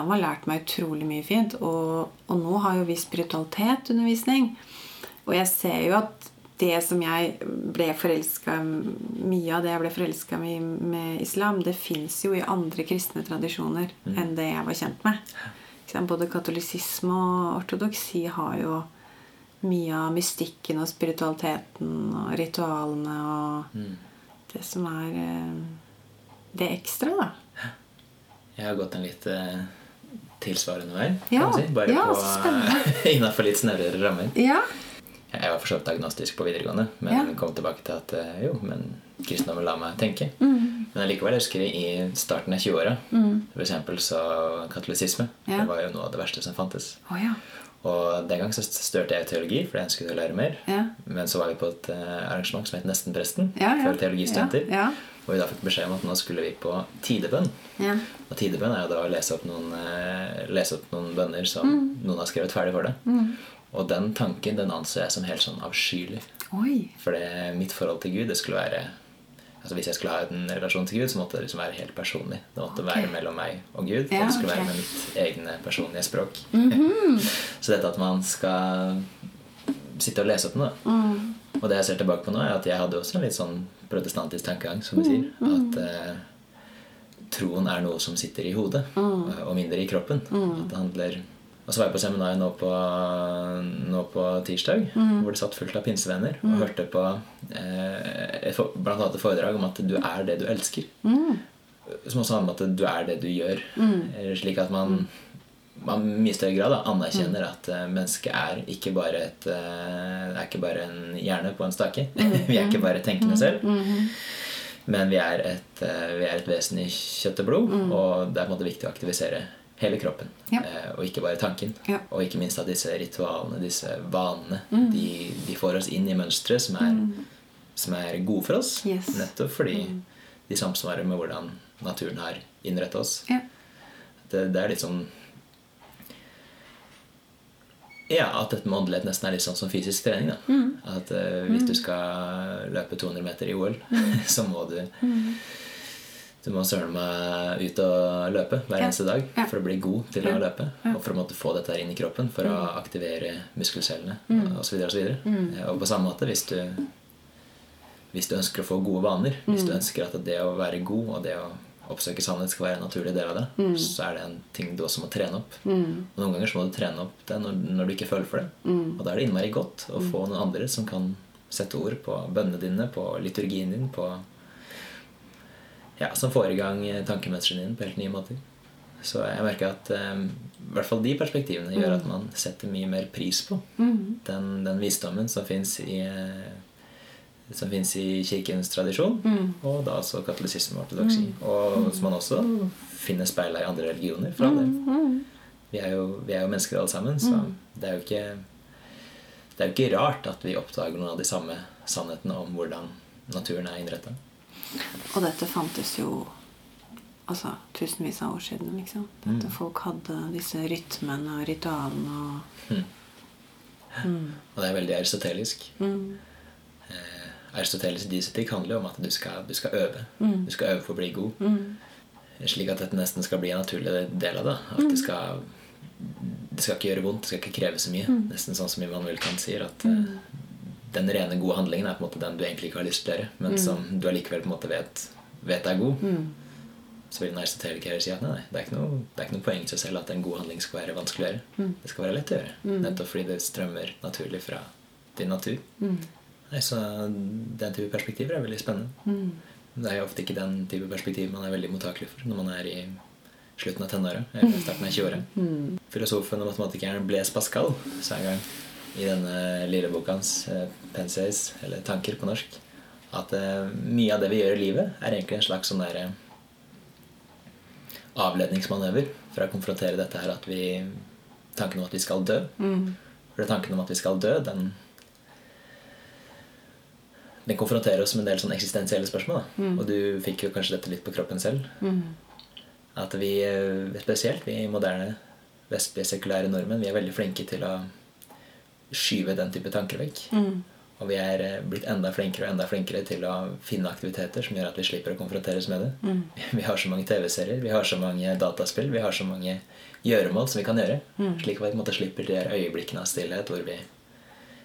islam har lært meg utrolig mye fint. Og, og nå har jo vi spiritualitet-undervisning. Og jeg ser jo at det som jeg ble forelska Mye av det jeg ble forelska med, med islam, det fins jo i andre kristne tradisjoner Mm. enn det jeg var kjent med. Både katolisisme og ortodoksi har jo mye av mystikken og spiritualiteten og ritualene og Mm. det som er eh, det ekstra, da. Jeg har gått en litt eh, tilsvarende vei, kan Ja, man si. Bare ja, på innafor litt snevrere rammer. Ja. Jeg var for så vidt agnostisk på videregående, men Ja. kom tilbake til at eh, jo, men kristendommen la meg tenke. Mm. Men allikevel, jeg i starten av 20-åra, for eksempel så katolisisme. Ja. Det var jo noe av det verste som fantes. Oh, ja. Og den gang så størte jeg teologi fordi jeg ønsket å lære mer. Ja. Men så var vi på et eh, arrangement som het Nestenpresten Ja, ja. for teologistudenter. Og vi da fikk beskjed om at nå skulle vi på tidebønn. ja. Og tidebønn er jo da å lese opp noen, eh, lese opp noen bønner som Mm. noen har skrevet ferdig for deg. Og den tanken den anser jeg som helt sånn avskyelig. For mitt forhold til Gud det skulle være Altså Hvis jeg skulle ha en relasjon til Gud, så måtte det liksom være helt personlig. Det måtte okay. være mellom meg og Gud. Ja, og det skulle okay. være med mitt egne personlige språk. Mhm. så dette at man skal sitte og lese opp noe Mm. Og det jeg ser tilbake på nå, er at jeg hadde også en litt sånn protestantisk tankegang, som vi sier. At eh, troen er noe som sitter i hodet, eh, og mindre i kroppen. At det handler og så var jeg på seminar nå på, nå på tirsdag, hvor det satt fullt av pinsevenner, og hørte på eh, bl.a. et foredrag om at du er det du elsker. Som også handler om at du er det du gjør. Eh, Slik at man, man i mye større grad da, anerkjenner at eh, mennesket er ikke bare et eh, er ikke bare en hjerne på en stake. vi er ikke bare tenkende selv. Men vi er, et, eh, vi er et vesen i kjøtt og blod, og det er på en måte viktig å aktivisere hele kroppen. Ja. Og ikke bare tanken. Ja. Og ikke minst at disse ritualene, disse vanene, de, de får oss inn i mønstre som er, som er gode for oss. Yes. Nettopp fordi de samsvarer med hvordan naturen har innrettet oss. Ja. Det, det er litt sånn Ja, at dette med åndelighet nesten er litt sånn som fysisk trening. da. At uh, hvis du skal løpe 200 meter i OL, så må du Du må søren meg ut og løpe hver Ja. eneste dag Ja. for å bli god til Ja. å løpe. Og for å måtte få dette inn i kroppen for å aktivere muskelcellene og osv. Og, så videre. Eh, og på samme måte, hvis du, hvis du ønsker å få gode vaner, hvis du ønsker at det å være god og det å oppsøke sannhet skal være en naturlig del av det, så er det en ting du også må trene opp. Og noen ganger så må du trene opp det når, når du ikke føler for det. Og da er det innmari godt å få noen andre som kan sette ord på bønnene dine, på liturgien din, på ja, som får i gang tankemønstrene dine på helt nye måter. Så jeg merker at um, i hvert fall de perspektivene gjør at man setter mye mer pris på den, den visdommen som fins i eh, som finnes i kirkens tradisjon, og da også katolisisme og ortodoksi. Og som man også finner speila i andre religioner. For all del. Vi, er jo, vi er jo mennesker alle sammen, så det er jo ikke det er jo ikke rart at vi oppdager noen av de samme sannhetene om hvordan naturen er innretta. Og dette fantes jo altså, tusenvis av år siden. liksom. Dette Mm. folk hadde disse rytmene og ritualene og Og det er veldig aristotelisk. mm. Eh, Aristoteles' disetikk handler jo om at du skal, du skal øve. Mm. Du skal øve for å bli god. Slik at dette nesten skal bli en naturlig del av det. At det skal, det skal ikke gjøre vondt, det skal ikke kreve så mye. Nesten sånn som Immanuel Kant sier, at eh, den rene gode handlingen er på en måte den du egentlig ikke har lyst til å gjøre, men som du allikevel på en måte vet, vet er god. Så vil en aristoteliker si at nei, det er, ikke noe, det er ikke noe poeng i seg selv at en god handling skal være vanskelig å gjøre. Det skal være lett å gjøre. Nettopp fordi det strømmer naturlig fra din natur. Nei, så den type perspektiver er veldig spennende. Det er jo ofte ikke den type perspektiv man er veldig mottakelig for når man er i slutten av tenåra eller starten av 20-åra. Filosofen og matematikeren Blaise Pascal sa en gang i denne lille boka hans, eh, 'Pensays', eller 'Tanker' på norsk, at eh, mye av det vi gjør i livet, er egentlig en slags sånn derre avledningsmanøver for å konfrontere dette her at vi Tanken om at vi skal dø. For det tanken om at vi skal dø, den den konfronterer oss med en del sånn eksistensielle spørsmål. Da. Og du fikk jo kanskje dette litt på kroppen selv. At vi, eh, spesielt vi moderne vestlige sekulære nordmenn, vi er veldig flinke til å skyve den type tanker vekk. Og vi er eh, blitt enda flinkere og enda flinkere til å finne aktiviteter som gjør at vi slipper å konfronteres med det. Mm. Vi har så mange TV-serier, vi har så mange dataspill, vi har så mange gjøremål som vi kan gjøre. Mm. Slik at vi på en måte slipper de øyeblikkene av stillhet hvor vi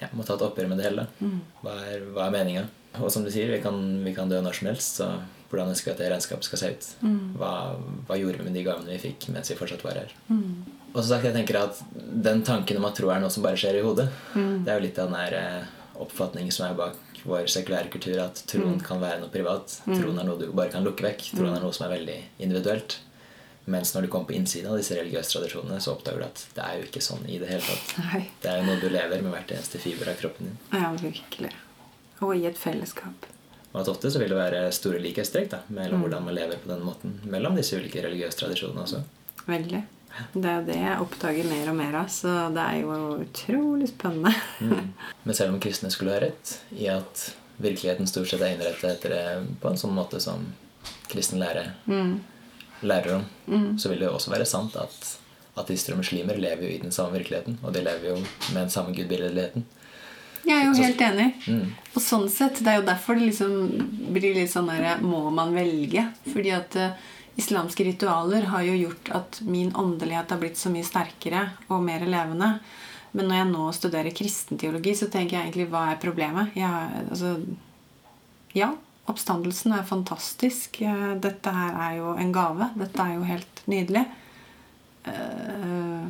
ja, må ta et oppgjør med det hele. Mm. Hva er, hva er meninga? Og som du sier, vi kan, vi kan dø når som helst, så hvordan ønsker vi at det regnskapet skal se ut? Mm. Hva, hva gjorde vi med de gavene vi fikk mens vi fortsatt var her? Mm. Og som sagt, jeg tenker at den tanken om at tro er noe som bare skjer i hodet, det er jo litt av den der eh, oppfatningen som er bak vår sekulære kultur, at troen kan være noe privat. Troen er noe du bare kan lukke vekk. Troen er noe som er veldig individuelt. Mens når du kommer på innsiden av disse religiøse tradisjonene, så oppdager du at det er jo ikke sånn i det hele tatt. Nei. Det er jo noe du lever med hvert eneste fiber av kroppen din. Ja, virkelig. Og i et fellesskap. Og at ofte så vil det være store likhetstrekk da, mellom hvordan man lever på den måten mellom disse ulike religiøse tradisjonene også. Veldig. Det er jo det jeg oppdager mer og mer av, så det er jo utrolig spennende. Mm. Men selv om kristne skulle ha rett i at virkeligheten stort sett er innrettet etter det på en sånn måte som kristen lære Mm. Lærer om, så vil det jo også være sant at ateister og muslimer lever jo i den samme virkeligheten. Og de lever jo med den samme gudbilledligheten. Jeg er jo helt enig. Mm. Og sånn sett, Det er jo derfor det liksom blir litt sånn derre Må man velge? Fordi at uh, islamske ritualer har jo gjort at min åndelighet har blitt så mye sterkere og mer levende. Men når jeg nå studerer kristenteologi, så tenker jeg egentlig hva er problemet? Jeg, altså, ja, oppstandelsen er fantastisk. Eh, Dette her er jo en gave. Dette er jo helt nydelig. Eh,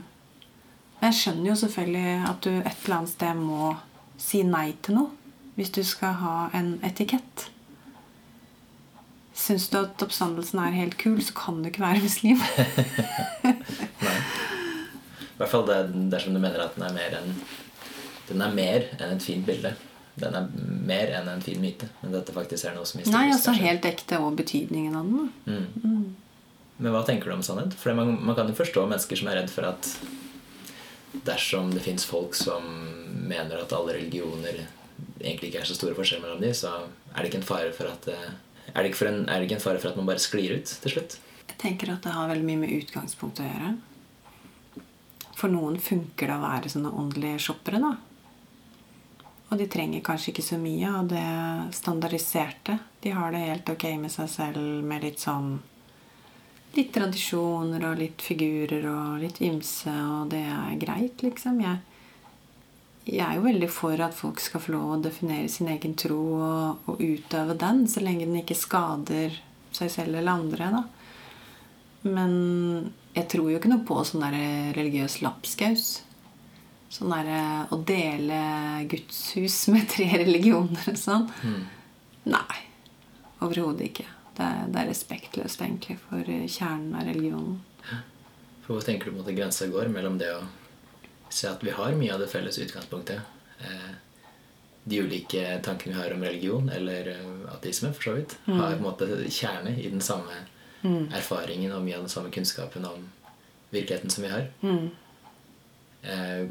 jeg skjønner jo selvfølgelig at du et eller annet sted må si nei til noe hvis du skal ha en etikett. Syns du at oppstandelsen er helt kul, så kan du ikke være muslim. Nei. I hvert fall det, dersom du mener at den er mer enn den er mer enn et fint bilde. Den er mer enn en fin myte. Men dette faktisk er noe som Nei, altså helt ekte og betydningen av den. Mm. Mm. Men hva tenker du om sannhet? For man, man kan jo forstå mennesker som er redd for at dersom det fins folk som mener at alle religioner egentlig ikke er så store forskjeller mellom de, så er det ikke en fare for at er det, ikke en, er det ikke en fare for at man bare sklir ut til slutt? Jeg tenker at det har veldig mye med utgangspunkt å gjøre. For noen funker det å være sånne åndelige shoppere, da. Og de trenger kanskje ikke så mye av det standardiserte. De har det helt ok med seg selv med litt sånn Litt tradisjoner og litt figurer og litt ymse, og det er greit, liksom. Jeg, jeg er jo veldig for at folk skal få lov å definere sin egen tro og, og utøve den, så lenge den ikke skader seg selv eller andre. da. Men jeg tror jo ikke noe på sånn der religiøs lapskaus. Sånn der å dele gudshus med tre religioner og sånn. Nei. Overhodet ikke. Det er, det er respektløst egentlig for kjernen av religionen. For Hvor tenker du på at grensa går mellom det å se at vi har mye av det felles utgangspunktet, eh, de ulike tankene vi har om religion, eller eh, ateisme, for så vidt, har på en måte kjerne i den samme erfaringen og mye av den samme kunnskapen om virkeligheten som vi har. Eh,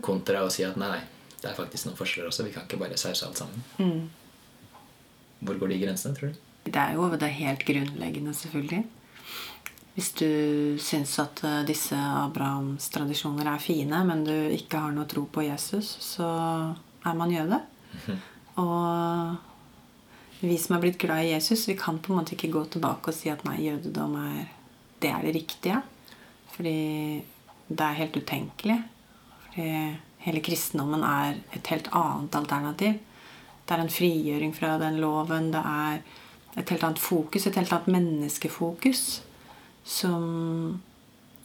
kontra å si at nei, det er faktisk noen forskjeller også. Vi kan ikke bare sause alt sammen. Hvor går de grensene, tror du? Det er jo det helt grunnleggende, selvfølgelig. Hvis du syns at eh, disse Abrahams tradisjoner er fine, men du ikke har noe tro på Jesus, så er man jøde. Og vi som er blitt glad i Jesus, vi kan på en måte ikke gå tilbake og si at nei, jødedom er det er det riktige. Fordi det er helt utenkelig. Fordi hele kristendommen er et helt annet alternativ. Det er en frigjøring fra den loven. Det er et helt annet fokus, et helt annet menneskefokus, som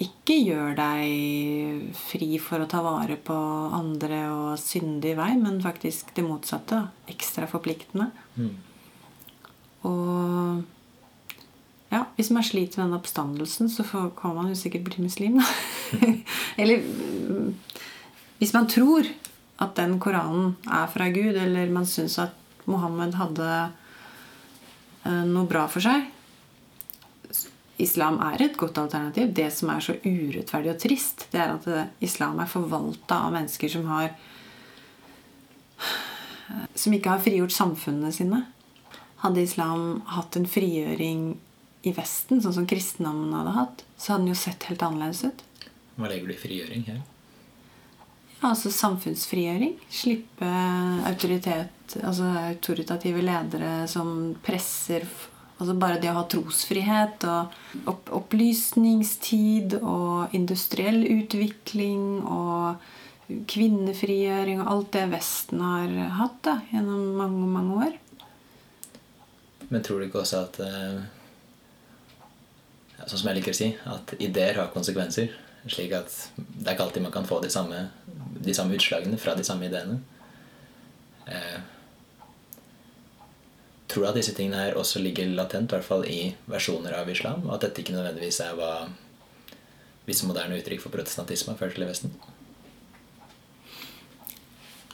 ikke gjør deg fri for å ta vare på andre og syndig vei, men faktisk det motsatte. Ekstra forpliktende. Og ja, hvis man sliter med den oppstandelsen, så kan man jo sikkert bli muslim, da. eller mm, hvis man tror at den Koranen er fra Gud, eller man syns at Mohammed hadde eh, noe bra for seg Islam er et godt alternativ. Det som er så urettferdig og trist, det er at eh, islam er forvalta av mennesker som har Som ikke har frigjort samfunnene sine. Hadde islam hatt en frigjøring i Vesten, sånn som kristendommen hadde hatt, så hadde den jo sett helt annerledes ut. Hva legger du i frigjøring her? Altså samfunnsfrigjøring. Slippe autoritet, altså autoritative ledere som presser Altså bare det å ha trosfrihet og opp opplysningstid og industriell utvikling og kvinnefrigjøring og alt det Vesten har hatt da, gjennom mange, mange år. Men tror du ikke også at eh, Sånn som jeg liker å si, at ideer har konsekvenser? Slik at det er ikke alltid man kan få de samme, de samme utslagene fra de samme ideene. Eh, tror at disse tingene her også ligger latent, i hvert fall i versjoner av islam? Og at dette ikke nødvendigvis er hva visse moderne uttrykk for protestantisme har ført til i Vesten?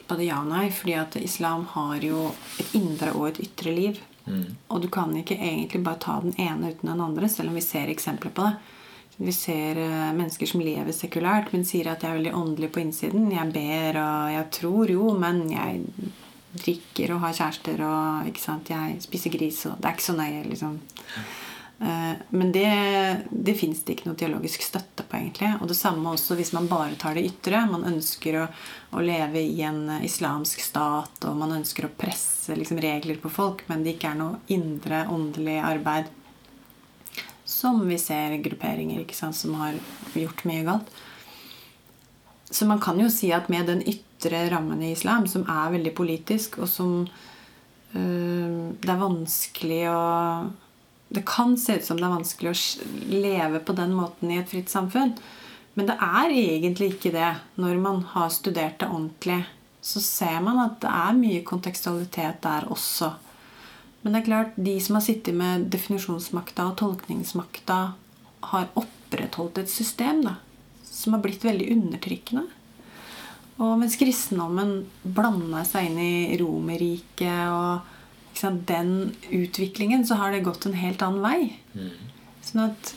Både ja og nei, fordi at islam har jo et indre og et ytre liv. Mm. Og du kan ikke egentlig bare ta den ene uten den andre, selv om vi ser eksempler på det. Vi ser uh, mennesker som lever sekulært, men sier at jeg er veldig åndelig på innsiden. Jeg ber og jeg tror jo, men jeg drikker og har kjærester og jeg spiser gris og Det er ikke så nøye, liksom. Eh, men det, det fins det ikke noe dialogisk støtte på, egentlig. Og det samme også hvis man bare tar det ytre. Man ønsker å, å leve i en islamsk stat, og man ønsker å presse liksom, regler på folk, men det ikke er noe indre åndelig arbeid. Som vi ser grupperinger sant, som har gjort mye galt. Så man kan jo si at med den ytre rammen i islam, som er veldig politisk, og som øh, Det er vanskelig å Det kan se ut som det er vanskelig å leve på den måten i et fritt samfunn. Men det er egentlig ikke det. Når man har studert det ordentlig, så ser man at det er mye kontekstualitet der også. Men det er klart, de som har sittet med definisjonsmakta og tolkningsmakta, har opprettholdt et system da, som har blitt veldig undertrykkende. Og mens kristendommen blanda seg inn i Romerriket og sant, den utviklingen, så har det gått en helt annen vei. Mm. Sånn at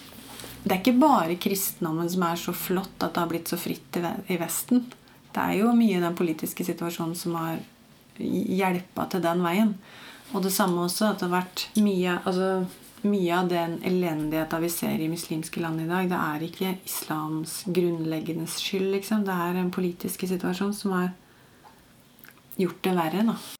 det er ikke bare kristendommen som er så flott at det har blitt så fritt i Vesten. Det er jo mye i den politiske situasjonen som har hjelpa til den veien. Og det samme også at det har vært mye altså mye av den elendigheta vi ser i muslimske land i dag, det er ikke islams grunnleggende skyld. Liksom. Det er en politisk situasjon som har gjort det verre. Da.